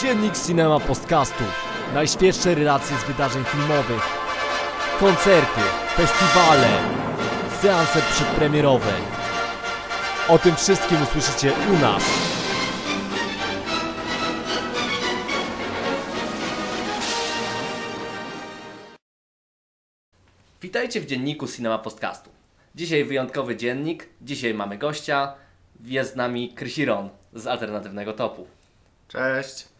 Dziennik Cinema Podcastu. Najświeższe relacje z wydarzeń filmowych. Koncerty, festiwale, seanse przedpremierowe. O tym wszystkim usłyszycie u nas. Witajcie w dzienniku Cinema Podcastu. Dzisiaj wyjątkowy dziennik, dzisiaj mamy gościa, jest z nami Krysiron z alternatywnego topu. Cześć.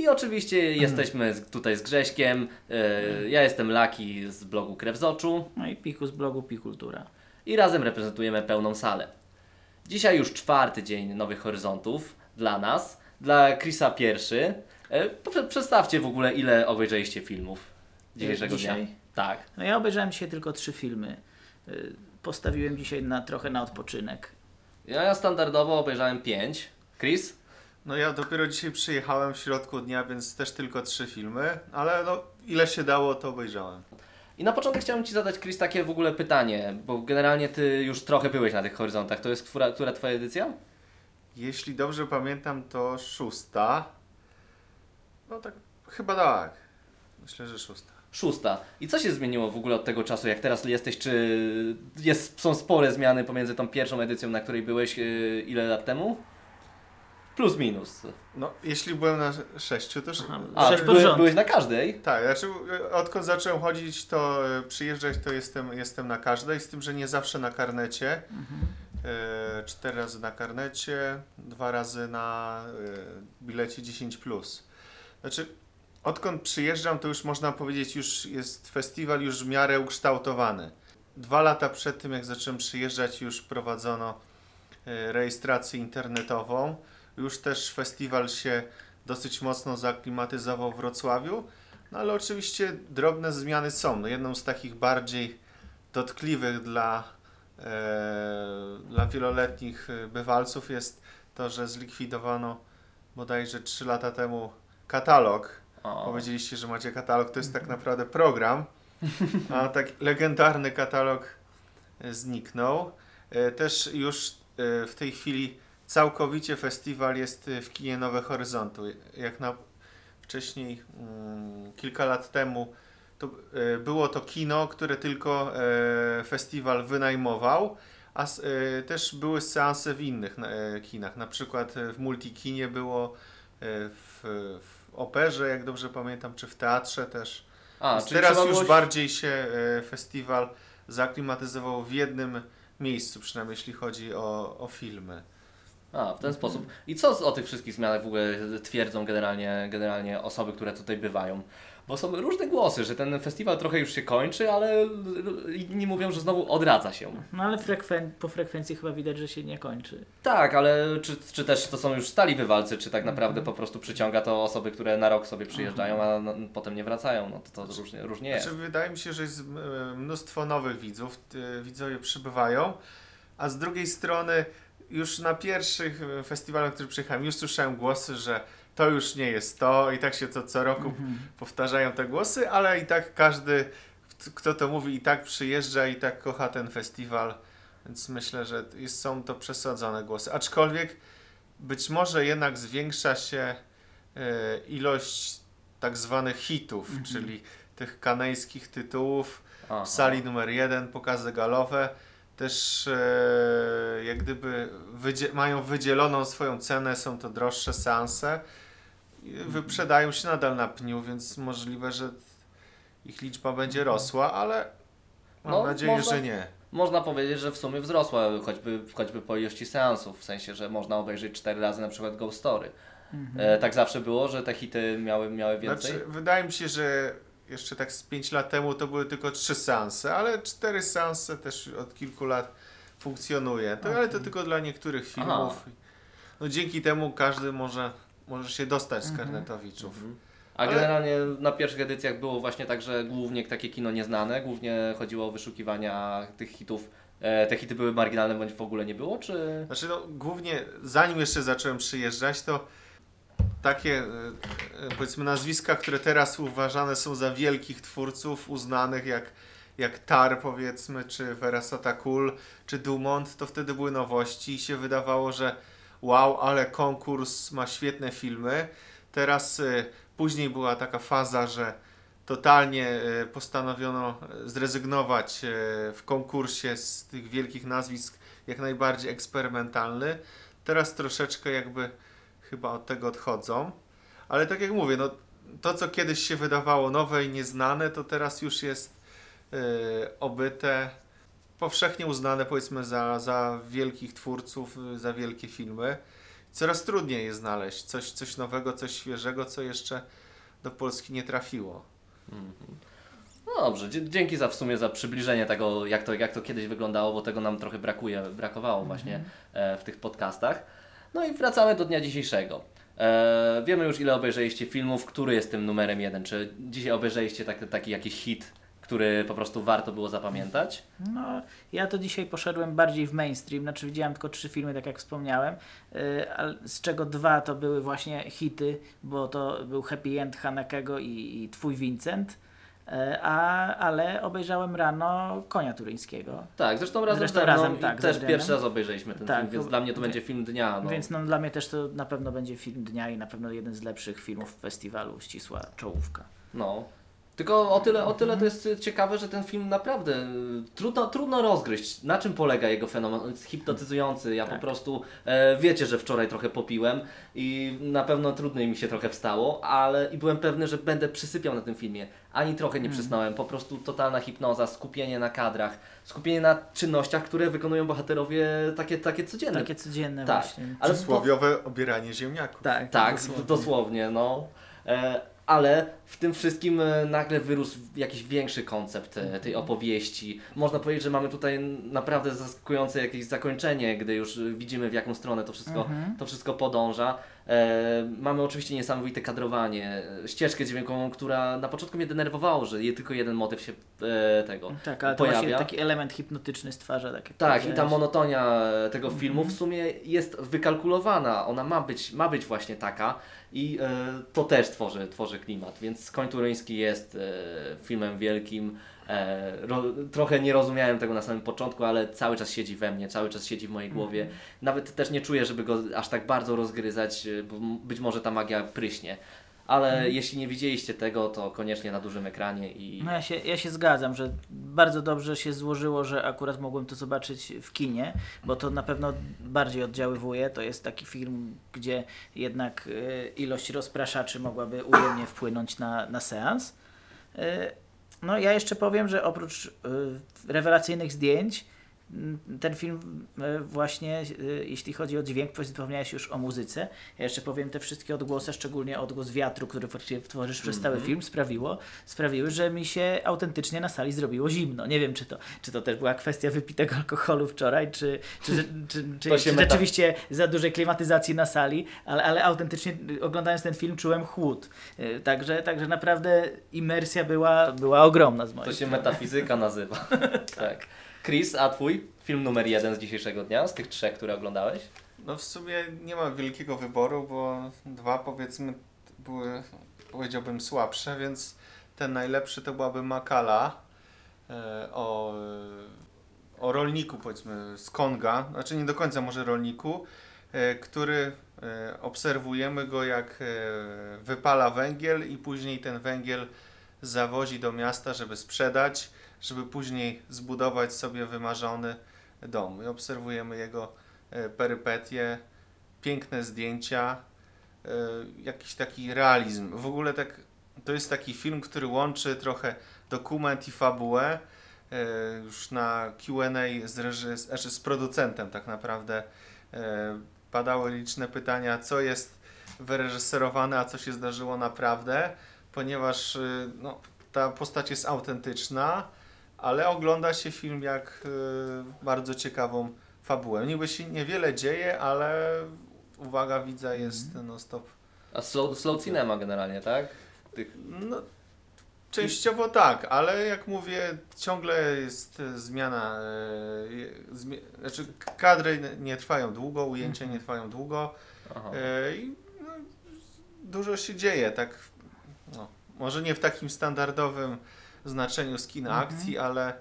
I oczywiście jesteśmy z, tutaj z Grześkiem, e, ja jestem Laki z blogu Krew z Oczu No i Piku z blogu Pikultura. i razem reprezentujemy pełną salę. Dzisiaj już czwarty dzień Nowych Horyzontów dla nas, dla Chrisa pierwszy. E, prze- Przedstawcie w ogóle ile obejrzeliście filmów dzisiejszego Dzisiaj? dnia. Tak. No ja obejrzałem dzisiaj tylko trzy filmy. Y, Postawiłem dzisiaj na, trochę na odpoczynek. Ja standardowo obejrzałem pięć. Chris? No ja dopiero dzisiaj przyjechałem w środku dnia, więc też tylko trzy filmy, ale no ile się dało, to obejrzałem. I na początek chciałem Ci zadać, Chris, takie w ogóle pytanie, bo generalnie Ty już trochę byłeś na tych horyzontach. To jest która, która Twoja edycja? Jeśli dobrze pamiętam, to szósta. No tak, chyba tak. Myślę, że szósta. Szósta. I co się zmieniło w ogóle od tego czasu, jak teraz jesteś? Czy jest, są spore zmiany pomiędzy tą pierwszą edycją, na której byłeś yy, ile lat temu? Plus minus. No, jeśli byłem na sześciu, to... Aha. A, Sześć byłeś, byłeś na każdej? Tak, znaczy odkąd zacząłem chodzić, to y, przyjeżdżać, to jestem, jestem na każdej, z tym, że nie zawsze na karnecie. E, Cztery razy na karnecie, dwa razy na e, bilecie 10. Znaczy, odkąd przyjeżdżam, to już można powiedzieć, już jest festiwal już w miarę ukształtowany. Dwa lata przed tym, jak zacząłem przyjeżdżać, już prowadzono e, rejestrację internetową. Już też festiwal się dosyć mocno zaaklimatyzował w Wrocławiu. No ale oczywiście drobne zmiany są. No, jedną z takich bardziej dotkliwych dla e, dla wieloletnich e, bywalców jest to, że zlikwidowano bodajże 3 lata temu katalog. O. Powiedzieliście, że macie katalog, to jest tak naprawdę program, a tak legendarny katalog zniknął. E, Też już e, w tej chwili całkowicie festiwal jest e, w kinie Nowe Horyzonty. Jak na wcześniej, mm, kilka lat temu, to e, było to kino, które tylko e, festiwal wynajmował, a e, też były seanse w innych e, kinach. Na przykład w Multikinie było, w, w operze, jak dobrze pamiętam, czy w teatrze też. A, Więc czyli teraz trzeba już było- bardziej się festiwal zaklimatyzował w jednym miejscu, przynajmniej jeśli chodzi o, o filmy. A, w ten sposób. I co o tych wszystkich zmianach w ogóle twierdzą generalnie, generalnie osoby, które tutaj bywają? Bo są różne głosy, że ten festiwal trochę już się kończy, ale inni mówią, że znowu odradza się. No ale frekwen- po frekwencji chyba widać, że się nie kończy. Tak, ale czy, czy też to są już stali bywalcy, czy tak naprawdę po prostu przyciąga to osoby, które na rok sobie przyjeżdżają, a no, potem nie wracają? No to, to różnie, różnie jest. Znaczy, wydaje mi się, że jest e, mnóstwo nowych widzów, e, widzowie przybywają, a z drugiej strony już na pierwszych e, festiwalach, na których przyjechałem, już słyszałem głosy, że to już nie jest to i tak się co, co roku powtarzają te głosy, ale i tak każdy, kto to mówi, i tak przyjeżdża i tak kocha ten festiwal, więc myślę, że jest, są to przesadzone głosy. Aczkolwiek być może jednak zwiększa się e, ilość tak zwanych hitów, czyli tych kanejskich tytułów Aha. w sali numer jeden, pokazy galowe, też e, jak gdyby wydzie- mają wydzieloną swoją cenę, są to droższe seanse. I Wyprzedają się nadal na pniu, więc możliwe, że ich liczba będzie rosła, ale mam No, nadzieję, można- że nie. Można powiedzieć, że w sumie wzrosła choćby, choćby po ilości seansów, w sensie, że można obejrzeć cztery razy na przykład Ghost Story. E, tak zawsze było, że te hity miały, miały więcej? Znaczy, wydaje mi się, że jeszcze tak z 5 lat temu to były tylko trzy seanse, ale cztery seanse też od kilku lat funkcjonuje. To, Ale to tylko dla niektórych filmów. No dzięki temu każdy może, może się dostać z karnetowiczów. A Ale- generalnie na pierwszych edycjach było właśnie tak, że głównie takie kino nieznane, głównie chodziło o wyszukiwania tych hitów. E, te hity były marginalne bądź w ogóle nie było, czy... Znaczy no, głównie zanim jeszcze zacząłem przyjeżdżać, to takie e, e, powiedzmy nazwiska, które teraz uważane są za wielkich twórców, uznanych jak, jak Tar powiedzmy, czy Verasata Kul, czy Dumont, to wtedy były nowości i się wydawało, że wow, ale konkurs ma świetne filmy. Teraz y, później była taka faza, że totalnie postanowiono zrezygnować w konkursie z tych wielkich nazwisk jak najbardziej eksperymentalny. Teraz troszeczkę jakby chyba od tego odchodzą. Ale tak jak mówię, no, to co kiedyś się wydawało nowe i nieznane, to teraz już jest y, obyte, powszechnie uznane powiedzmy za, za wielkich twórców, za wielkie filmy. Coraz trudniej jest znaleźć coś, coś nowego, coś świeżego, co jeszcze do Polski nie trafiło. No dobrze, dzięki za w sumie za przybliżenie tego, jak to, jak to kiedyś wyglądało, bo tego nam trochę brakuje, brakowało właśnie e, w tych podcastach. No i wracamy do dnia dzisiejszego. E, wiemy już ile obejrzeliście filmów, który jest tym numerem jeden. Czy dzisiaj obejrzeliście tak, taki jakiś hit, który po prostu warto było zapamiętać? No, ja to dzisiaj poszedłem bardziej w mainstream, znaczy widziałem tylko trzy filmy, tak jak wspomniałem, yy, z czego dwa to były właśnie hity, bo to był Happy End Hanekego i, i Twój Vincent, a, ale obejrzałem rano Konia Turyńskiego. Tak, zresztą razem Zresztą razem, tak, też pierwszy raz obejrzeliśmy ten Tak, film, więc dla mnie to będzie film dnia. No. Więc no, dla mnie też to na pewno będzie film dnia i na pewno jeden z lepszych filmów festiwalu, ścisła czołówka. No. Tylko o tyle, o tyle to jest ciekawe, że ten film naprawdę y, trudno, trudno rozgryźć. Na czym polega jego fenomen? On jest hipnotyzujący. Ja po Tak. prostu e, wiecie, że wczoraj trochę popiłem i na pewno trudniej mi się trochę wstało, ale i byłem pewny, że będę przysypiał na tym filmie. Ani trochę nie Mm. przysnąłem. Po prostu totalna hipnoza, skupienie na kadrach, skupienie na czynnościach, które wykonują bohaterowie takie, takie codzienne. Takie codzienne tak. właśnie. Ale Przysłowiowe obieranie ziemniaków. Tak, tak, dosłownie. dosłownie, no. E, ale w tym wszystkim e, nagle wyrósł jakiś większy koncept e, tej opowieści. Można powiedzieć, że mamy tutaj naprawdę zaskakujące jakieś zakończenie, gdy już widzimy w jaką stronę to wszystko, Mhm. to wszystko podąża. E, mamy oczywiście niesamowite kadrowanie, e, ścieżkę dźwiękową, która na początku mnie denerwowało, że je, tylko jeden motyw się e, tego Tak, ale to pojawia. właśnie taki element hipnotyczny stwarza. Tak, Tak, i ta monotonia tego Mhm. filmu w sumie jest wykalkulowana. Ona ma być, ma być właśnie taka i e, to też tworzy, tworzy klimat. Więc Koń Turyński jest e, filmem wielkim. E, ro, trochę nie rozumiałem tego na samym początku, ale cały czas siedzi we mnie, cały czas siedzi w mojej głowie. Mhm. Nawet też nie czuję, żeby go aż tak bardzo rozgryzać, e, bo być może ta magia pryśnie. Ale Mhm. jeśli nie widzieliście tego, to koniecznie na dużym ekranie i No ja się, ja się zgadzam, że bardzo dobrze się złożyło, że akurat mogłem to zobaczyć w kinie, bo to na pewno bardziej oddziaływuje. To jest taki film, gdzie jednak e, ilość rozpraszaczy mogłaby ujemnie wpłynąć na, na seans. E, No ja jeszcze powiem, że oprócz e, rewelacyjnych zdjęć, ten film e, właśnie, e, jeśli chodzi o dźwięk, wspomniałeś już o muzyce. Ja jeszcze powiem te wszystkie odgłosy, szczególnie odgłos wiatru, który tworzysz przez cały film, sprawiło, sprawiły, że mi się autentycznie na sali zrobiło zimno. Nie wiem, czy to, czy to też była kwestia wypitego alkoholu wczoraj, czy, czy, czy, czy, rzeczywiście za dużej klimatyzacji na sali, ale, ale autentycznie y, oglądając ten film czułem chłód. Y, Także, także naprawdę imersja była, była ogromna z mojej To się metafizyka nazywa. tak. Chris, a twój film numer jeden z dzisiejszego dnia, z tych trzech, które oglądałeś? No w sumie nie ma wielkiego wyboru, bo dwa powiedzmy były, powiedziałbym, słabsze, więc ten najlepszy to byłaby Makala e, o, e, o rolniku, powiedzmy, z Konga, znaczy nie do końca może rolniku, e, który obserwujemy go jak wypala węgiel i później ten węgiel zawozi do miasta, żeby sprzedać, żeby później zbudować sobie wymarzony dom. I obserwujemy jego e, perypetie, piękne zdjęcia, e, jakiś taki realizm. W ogóle tak, to jest taki film, który łączy trochę dokument i fabułę. E, Już na Q&A z, reżys- znaczy z producentem tak naprawdę padały liczne pytania, co jest wyreżyserowane, a co się zdarzyło naprawdę, ponieważ no, ta postać jest autentyczna, ale ogląda się film jak e, bardzo ciekawą fabułę. Niby się niewiele dzieje, ale uwaga widza jest no stop. A slow, slow cinema generalnie, tak? Tych, No, częściowo tak, ale jak mówię, ciągle jest e, zmiana. Je- zmi- znaczy, kadry nie trwają długo, ujęcia nie trwają długo e, i no, dużo się dzieje. Tak, no, może nie w takim standardowym znaczeniu z kina Mhm. akcji, ale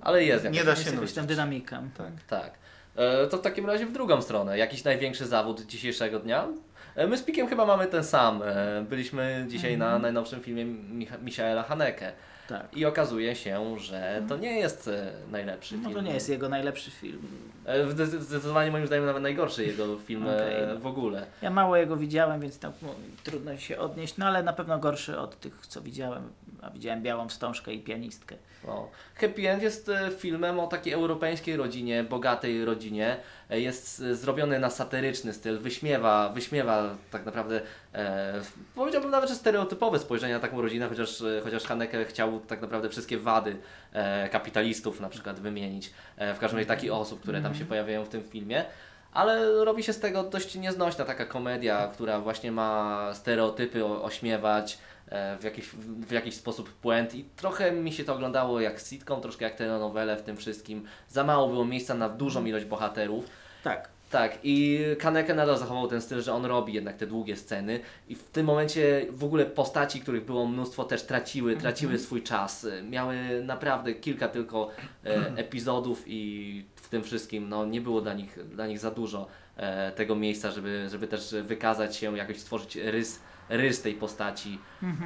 Ale jest nie jakaś, da się nudzić. tam dynamika. Tak. tak. E, To w takim razie w drugą stronę. Jakiś największy zawód dzisiejszego dnia? E, My z Pikiem chyba mamy ten sam. E, Byliśmy dzisiaj na najnowszym filmie Micha- Michaela Haneke. Tak. I okazuje się, że to nie jest e, najlepszy No film. to nie jest jego najlepszy film. E, zde- Zdecydowanie moim zdaniem nawet najgorszy jego film e, Okej. w ogóle. Ja mało jego widziałem, więc tak no, trudno się odnieść, no ale na pewno gorszy od tych, co widziałem. A widziałem Białą Wstążkę i Pianistkę. No. Happy End jest filmem o takiej europejskiej rodzinie, bogatej rodzinie. E, Jest e, zrobiony na satyryczny styl, wyśmiewa, wyśmiewa tak naprawdę, e, powiedziałbym nawet, że stereotypowe spojrzenie na taką rodzinę, chociaż, e, chociaż Haneke chciał tak naprawdę wszystkie wady e, kapitalistów na przykład wymienić. E, w każdym razie takich osób, które tam się pojawiają w tym filmie. Ale robi się z tego dość nieznośna taka komedia, która właśnie ma stereotypy o, ośmiewać, w jakiś, w jakiś sposób puent i trochę mi się to oglądało jak sitcom, troszkę jak telenowele w tym wszystkim. Za mało było miejsca na dużą ilość bohaterów. Tak. Tak, i Kaneke nadal zachował ten styl, że on robi jednak te długie sceny i w tym momencie w ogóle postaci, których było mnóstwo też traciły, traciły swój czas. Miały naprawdę kilka tylko e, epizodów i w tym wszystkim no, nie było dla nich, dla nich za dużo e, tego miejsca, żeby, żeby też wykazać się, jakoś stworzyć rys, rys tej postaci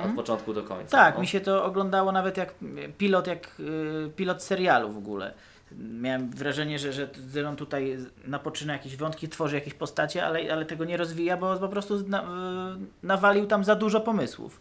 od początku do końca. Tak, no. mi się to oglądało nawet jak pilot, jak y, pilot serialu w ogóle. Miałem wrażenie, że, że on tutaj napoczyna jakieś wątki, tworzy jakieś postacie, ale, ale tego nie rozwija, bo po prostu na, y, nawalił tam za dużo pomysłów.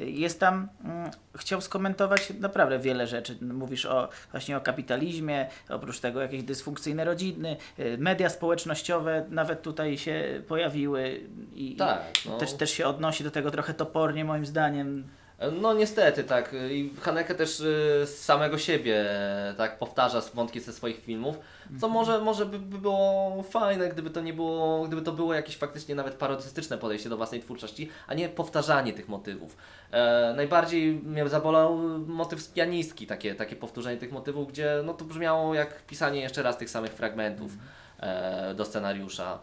Jest tam, mm, chciał skomentować naprawdę wiele rzeczy. Mówisz o, właśnie o kapitalizmie, oprócz tego jakieś dysfunkcyjne rodziny, y, media społecznościowe nawet tutaj się pojawiły i, Tak, i no. też, też się odnosi do tego trochę topornie moim zdaniem. No niestety, tak. I Haneke też y, z samego siebie e, tak powtarza wątki ze swoich filmów, co może, może by, by było fajne, gdyby to nie było, gdyby to było jakieś faktycznie nawet parodystyczne podejście do własnej twórczości, a nie powtarzanie tych motywów. E, najbardziej mnie zabolał motyw z pianistki, takie, takie powtórzenie tych motywów, gdzie no to brzmiało jak pisanie jeszcze raz tych samych fragmentów e, do scenariusza.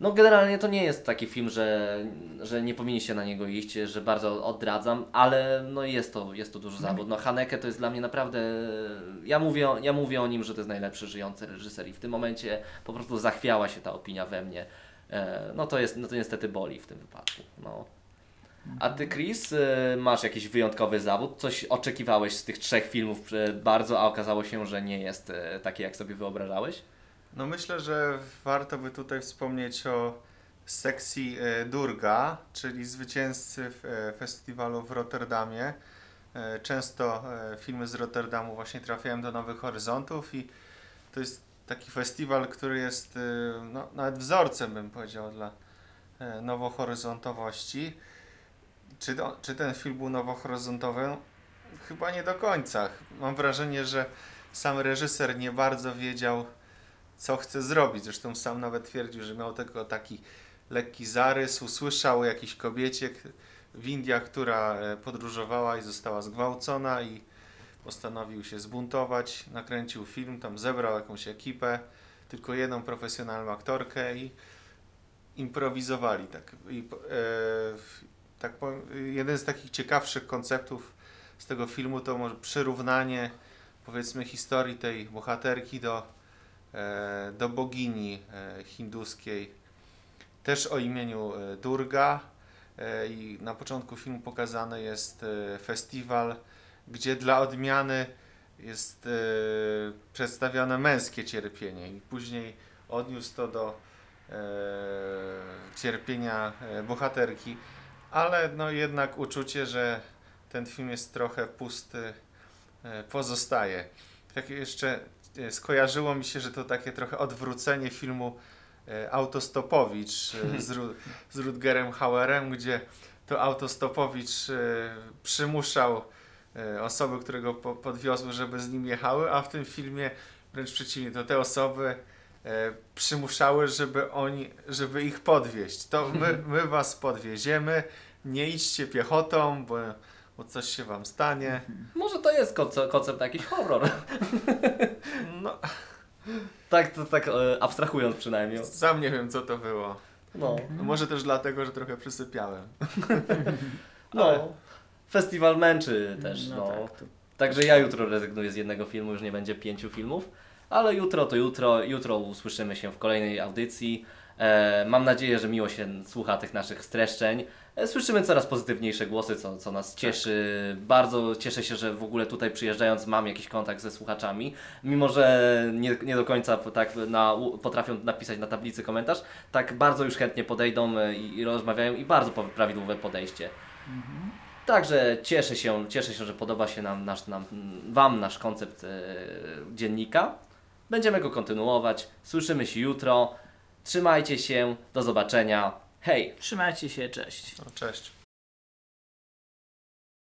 No generalnie to nie jest taki film, że, że nie powinniście na niego iść, że bardzo odradzam, ale no jest to, jest to duży zawód. No Haneke to jest dla mnie naprawdę, ja mówię, ja mówię o nim, że to jest najlepszy żyjący reżyser i w tym momencie po prostu zachwiała się ta opinia we mnie. E, No to jest, no to niestety boli w tym wypadku. No. A ty Chris, y, masz jakiś wyjątkowy zawód? Coś oczekiwałeś z tych trzech filmów e, bardzo, a okazało się, że nie jest e, takie jak sobie wyobrażałeś? No myślę, że warto by tutaj wspomnieć o sekcji e, Durga, czyli zwycięzcy e, festiwalu w Rotterdamie. E, Często filmy z Rotterdamu właśnie trafiają do Nowych Horyzontów i to jest taki festiwal, który jest no, nawet wzorcem, bym powiedział, dla nowohoryzontowości. Czy, czy ten film był nowohoryzontowy? Chyba nie do końca. Mam wrażenie, że sam reżyser nie bardzo wiedział, co chce zrobić. Zresztą sam nawet twierdził, że miał tylko taki lekki zarys, usłyszał o jakiejś kobiecie w Indiach, która e, podróżowała i została zgwałcona i postanowił się zbuntować, nakręcił film, tam zebrał jakąś ekipę, tylko jedną profesjonalną aktorkę i improwizowali. Tak, I, e, tak powiem, jeden z takich ciekawszych konceptów z tego filmu to może przyrównanie powiedzmy historii tej bohaterki do do bogini e, hinduskiej, też o imieniu e, Durga. E, I na początku filmu pokazany jest e, festiwal, gdzie dla odmiany jest e, przedstawione męskie cierpienie, i później odniósł to do e, cierpienia e, bohaterki, ale no jednak uczucie, że ten film jest trochę pusty, e, pozostaje. Tak jeszcze e, skojarzyło mi się, że to takie trochę odwrócenie filmu e, Autostopowicz e, z, Ru, z Rutgerem Hauerem, gdzie to Autostopowicz e, przymuszał e, osoby, które go po, podwiozły, żeby z nim jechały, a w tym filmie wręcz przeciwnie, to te osoby e, przymuszały, żeby oni, żeby ich podwieźć. To my, my was podwieziemy, nie idźcie piechotą, bo, bo coś się wam stanie. Może to jest koncept, jakiś horror. No, Tak, to tak e, abstrahując przynajmniej. sam nie wiem, co to było. No. No Może też dlatego, że trochę przysypiałem. no. Festiwal męczy też, no. tak, to Także ja jutro rezygnuję z jednego filmu, już nie będzie pięciu filmów. Ale jutro to jutro, jutro usłyszymy się w kolejnej audycji. E, mam nadzieję, że miło się słucha tych naszych streszczeń. Słyszymy coraz pozytywniejsze głosy, co, co nas cieszy. Bardzo cieszę się, że w ogóle tutaj przyjeżdżając mam jakiś kontakt ze słuchaczami. Mimo, że nie, nie do końca tak na, potrafią napisać na tablicy komentarz, tak bardzo już chętnie podejdą e, i, i rozmawiają i bardzo prawidłowe podejście. Także cieszę się, cieszę się, że podoba się nam, nasz, nam, Wam nasz koncept e, dziennika. Będziemy go kontynuować. Słyszymy się jutro. Trzymajcie się. Do zobaczenia. Hej! Trzymajcie się, cześć. No, cześć.